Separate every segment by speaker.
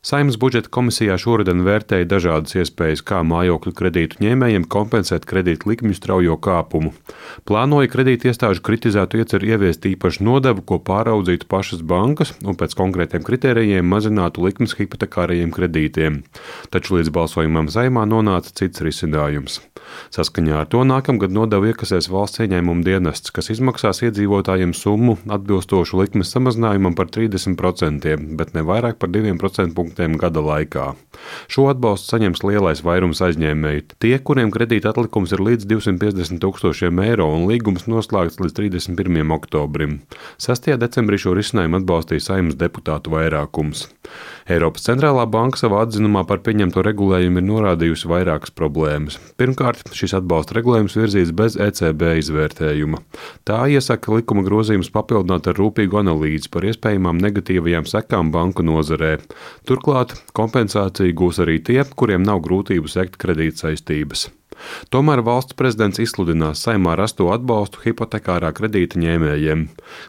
Speaker 1: Saimnes budžeta komisijā šoruden vērtēja dažādas iespējas, kā mājokļu kredītu ņēmējiem kompensēt kredītu likmju straujo kāpumu. Plānoja kredīti iestāžu kritizētu ieceru ieviest īpašu nodevu, ko pāraudzītu pašas bankas un pēc konkrētiem kritērijiem mazinātu likmes hipotekārajiem kredītiem. Taču līdz balsojumam saimā nonāca cits risinājums. Saskaņā ar to nākamgad nodevu iekasēs valsts ieņēmuma dienests, kas izmaksās iedzīvotājiem summu atbilstošu likmes samazinājumam par 30%, bet ne vairāk par 2% punktiem gada laikā. Šo atbalstu saņems lielais vairums aizņēmēju. Tie, kuriem kredīta atlikums ir līdz 250 tūkstošiem eiro un līgums noslēgts līdz 31. oktobrim. 6. decembrī šo risinājumu atbalstīja saimnes deputātu vairākums. Eiropas centrālā banka savā atzinumā par pieņemto regulējumu ir norādījusi vairākas problēmas. Pirmkārt, šis atbalsta regulējums virzīts bez ECB izvērtējuma. Tā iesaka likuma grozījumus papildināt ar rūpīgu analīzi par iespējamām negatīvajām sekām banku nozarē. Turklāt kompensāciju gūs arī tie, kuriem nav grūtību sekt kredītsaistības. Tomēr valsts prezidents izsludinās saimā rasto atbalstu hipotekārā kredīta ņēmējiem.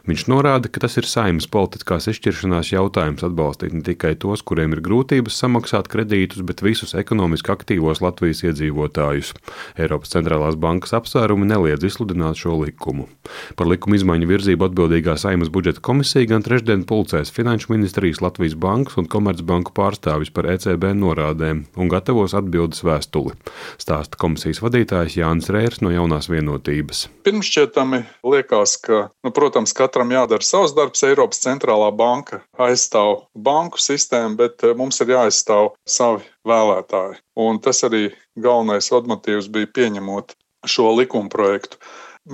Speaker 1: Viņš norāda, ka tas ir saimnes politiskās izšķiršanās jautājums atbalstīt ne tikai tos, kuriem ir grūtības samaksāt kredītus, bet visus ekonomiski aktīvos Latvijas iedzīvotājus. Eiropas centrālās bankas apsvērumi neliedz izsludināt šo likumu. Par likuma izmaiņu virzību atbildīgā saimnes budžeta komisija gan trešdien pulcēs Finanšu ministrijas Latvijas bankas un Komercbanku pārstāvis par ECB norādēm un gatavos atbildes vēstuli. Stāsta komisija komisijas vadītājs Jānis Rērs no jaunās vienotības.
Speaker 2: Pirmšķietami liekas, ka, nu, protams, katram jādara savs darbs. Eiropas centrālā banka aizstāv banku sistēmu, bet eh, mums ir jāaizstāv savi vēlētāji. Un tas arī galvenais motīvs bija pieņemot šo likumprojektu.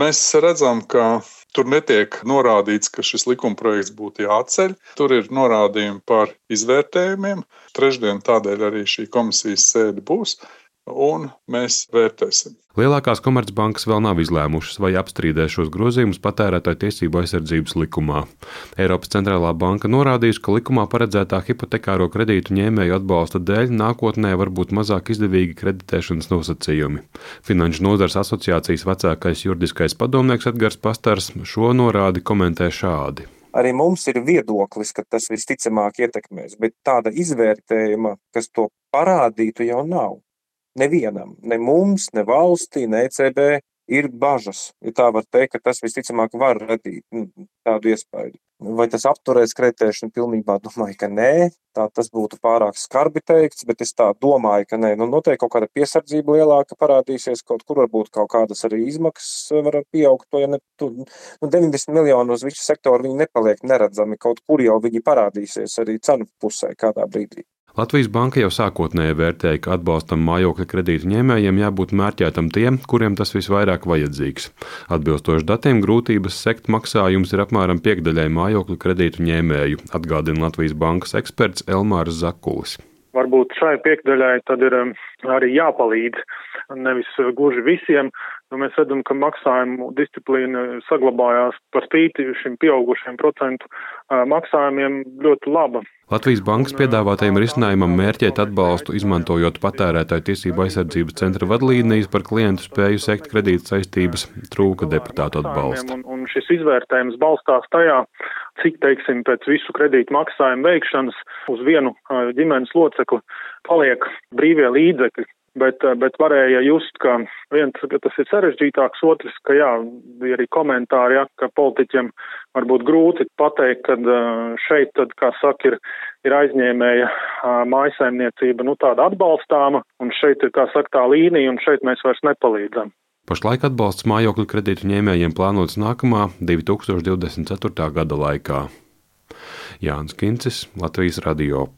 Speaker 2: Mēs redzam, ka tur netiek norādīts, ka šis likumprojekts būtu jāatceļ. Tur ir norādījumi par izvērtējumiem. Trešdien tādēļ arī šī komisijas sēde būs un mēs vērtēsim.
Speaker 1: Lielākās komercbankas vēl nav izlēmušas, vai apstrīdēs šos grozījumus patērētāju tiesību aizsardzības likumā. Eiropas centrālā banka norādījusi, ka likumā paredzētā hipotekāro kredītu ņēmēju atbalsta dēļ nākotnē var būt mazāk izdevīgi kreditēšanas nosacījumi. Finanšu nozars asociācijas vecākais juridiskais padomnieks Edgars Pastars šo norādi komentē šādi
Speaker 3: arī mums ir viedoklis, ka tas visticamāk ietekmēs, bet tāda izvērtējuma, kas to parādītu, jau nav. Nevienam, ne mums, ne valstī, ne ECB ir bažas. Ja tā var teikt, ka tas visticamāk var radīt nu, tādu iespēju. Vai tas apturēs kreditēšanu pilnībā? Domāju, ka nē. Tā tas būtu pārāk skarbi teikts, bet es tā domāju, ka nē. Nu, noteikti kaut kāda piesardzība lielāka parādīsies, kaut kur varbūt kaut kādas arī izmaksas var pieaugt. To, ja ne, tu, nu, 90 miljonu uz visu sektoru viņi nepaliek neredzami. Kaut kur jau viņi parādīsies arī cenu pusē kādā brīdī.
Speaker 1: Latvijas banka jau sākotnēji vērtēja, ka atbalstam mājokļa kredītu ņēmējiem jābūt mērķētam tiem, kuriem tas visvairāk vajadzīgs. Atbilstoši datiem, grūtības sekt maksājums ir apmēram piekdaļai mājokļu kredītu ņēmēju, atgādina Latvijas bankas eksperts Elmārs Zakulis.
Speaker 4: Varbūt šai piekdaļai tad ir um, arī jāpalīdz nevis gluži visiem, mēs redzam, ka maksājumu disciplīna saglabājās par spīti šim pieaugušiem procentu maksājumiem ļoti laba.
Speaker 1: Latvijas bankas piedāvātajam risinājumam mērķēt atbalstu, izmantojot patērētāju tiesību aizsardzības centra vadlīnijas par klientu spēju sekt kredīt saistības, trūka deputātu atbalsta.
Speaker 4: Un, un šis izvērtējums balstās tajā, cik, teiksim, pēc visu kredītu maksājumu veikšanas uz vienu ģimenes locekli paliek brīvie līdzekļi, bet, eh, bet varēja just, ka viens, ka tas ir sarežģītāks, otrs, ka jā, bija arī komentāri, jā, ka politiķiem varbūt grūti pateikt, ka eh, šeit, tad, kā saka, ir, ir aizņēmēja mājasaimniecība, nu tāda atbalstāma, un šeit ir, kā saka, tā līnija, un šeit mēs vairs nepalīdzam.
Speaker 1: Pašlaik atbalsts mājokļu kredītu ņēmējiem plānots nākamā 2024. gada laikā. Jānis Kincis, Latvijas Radio.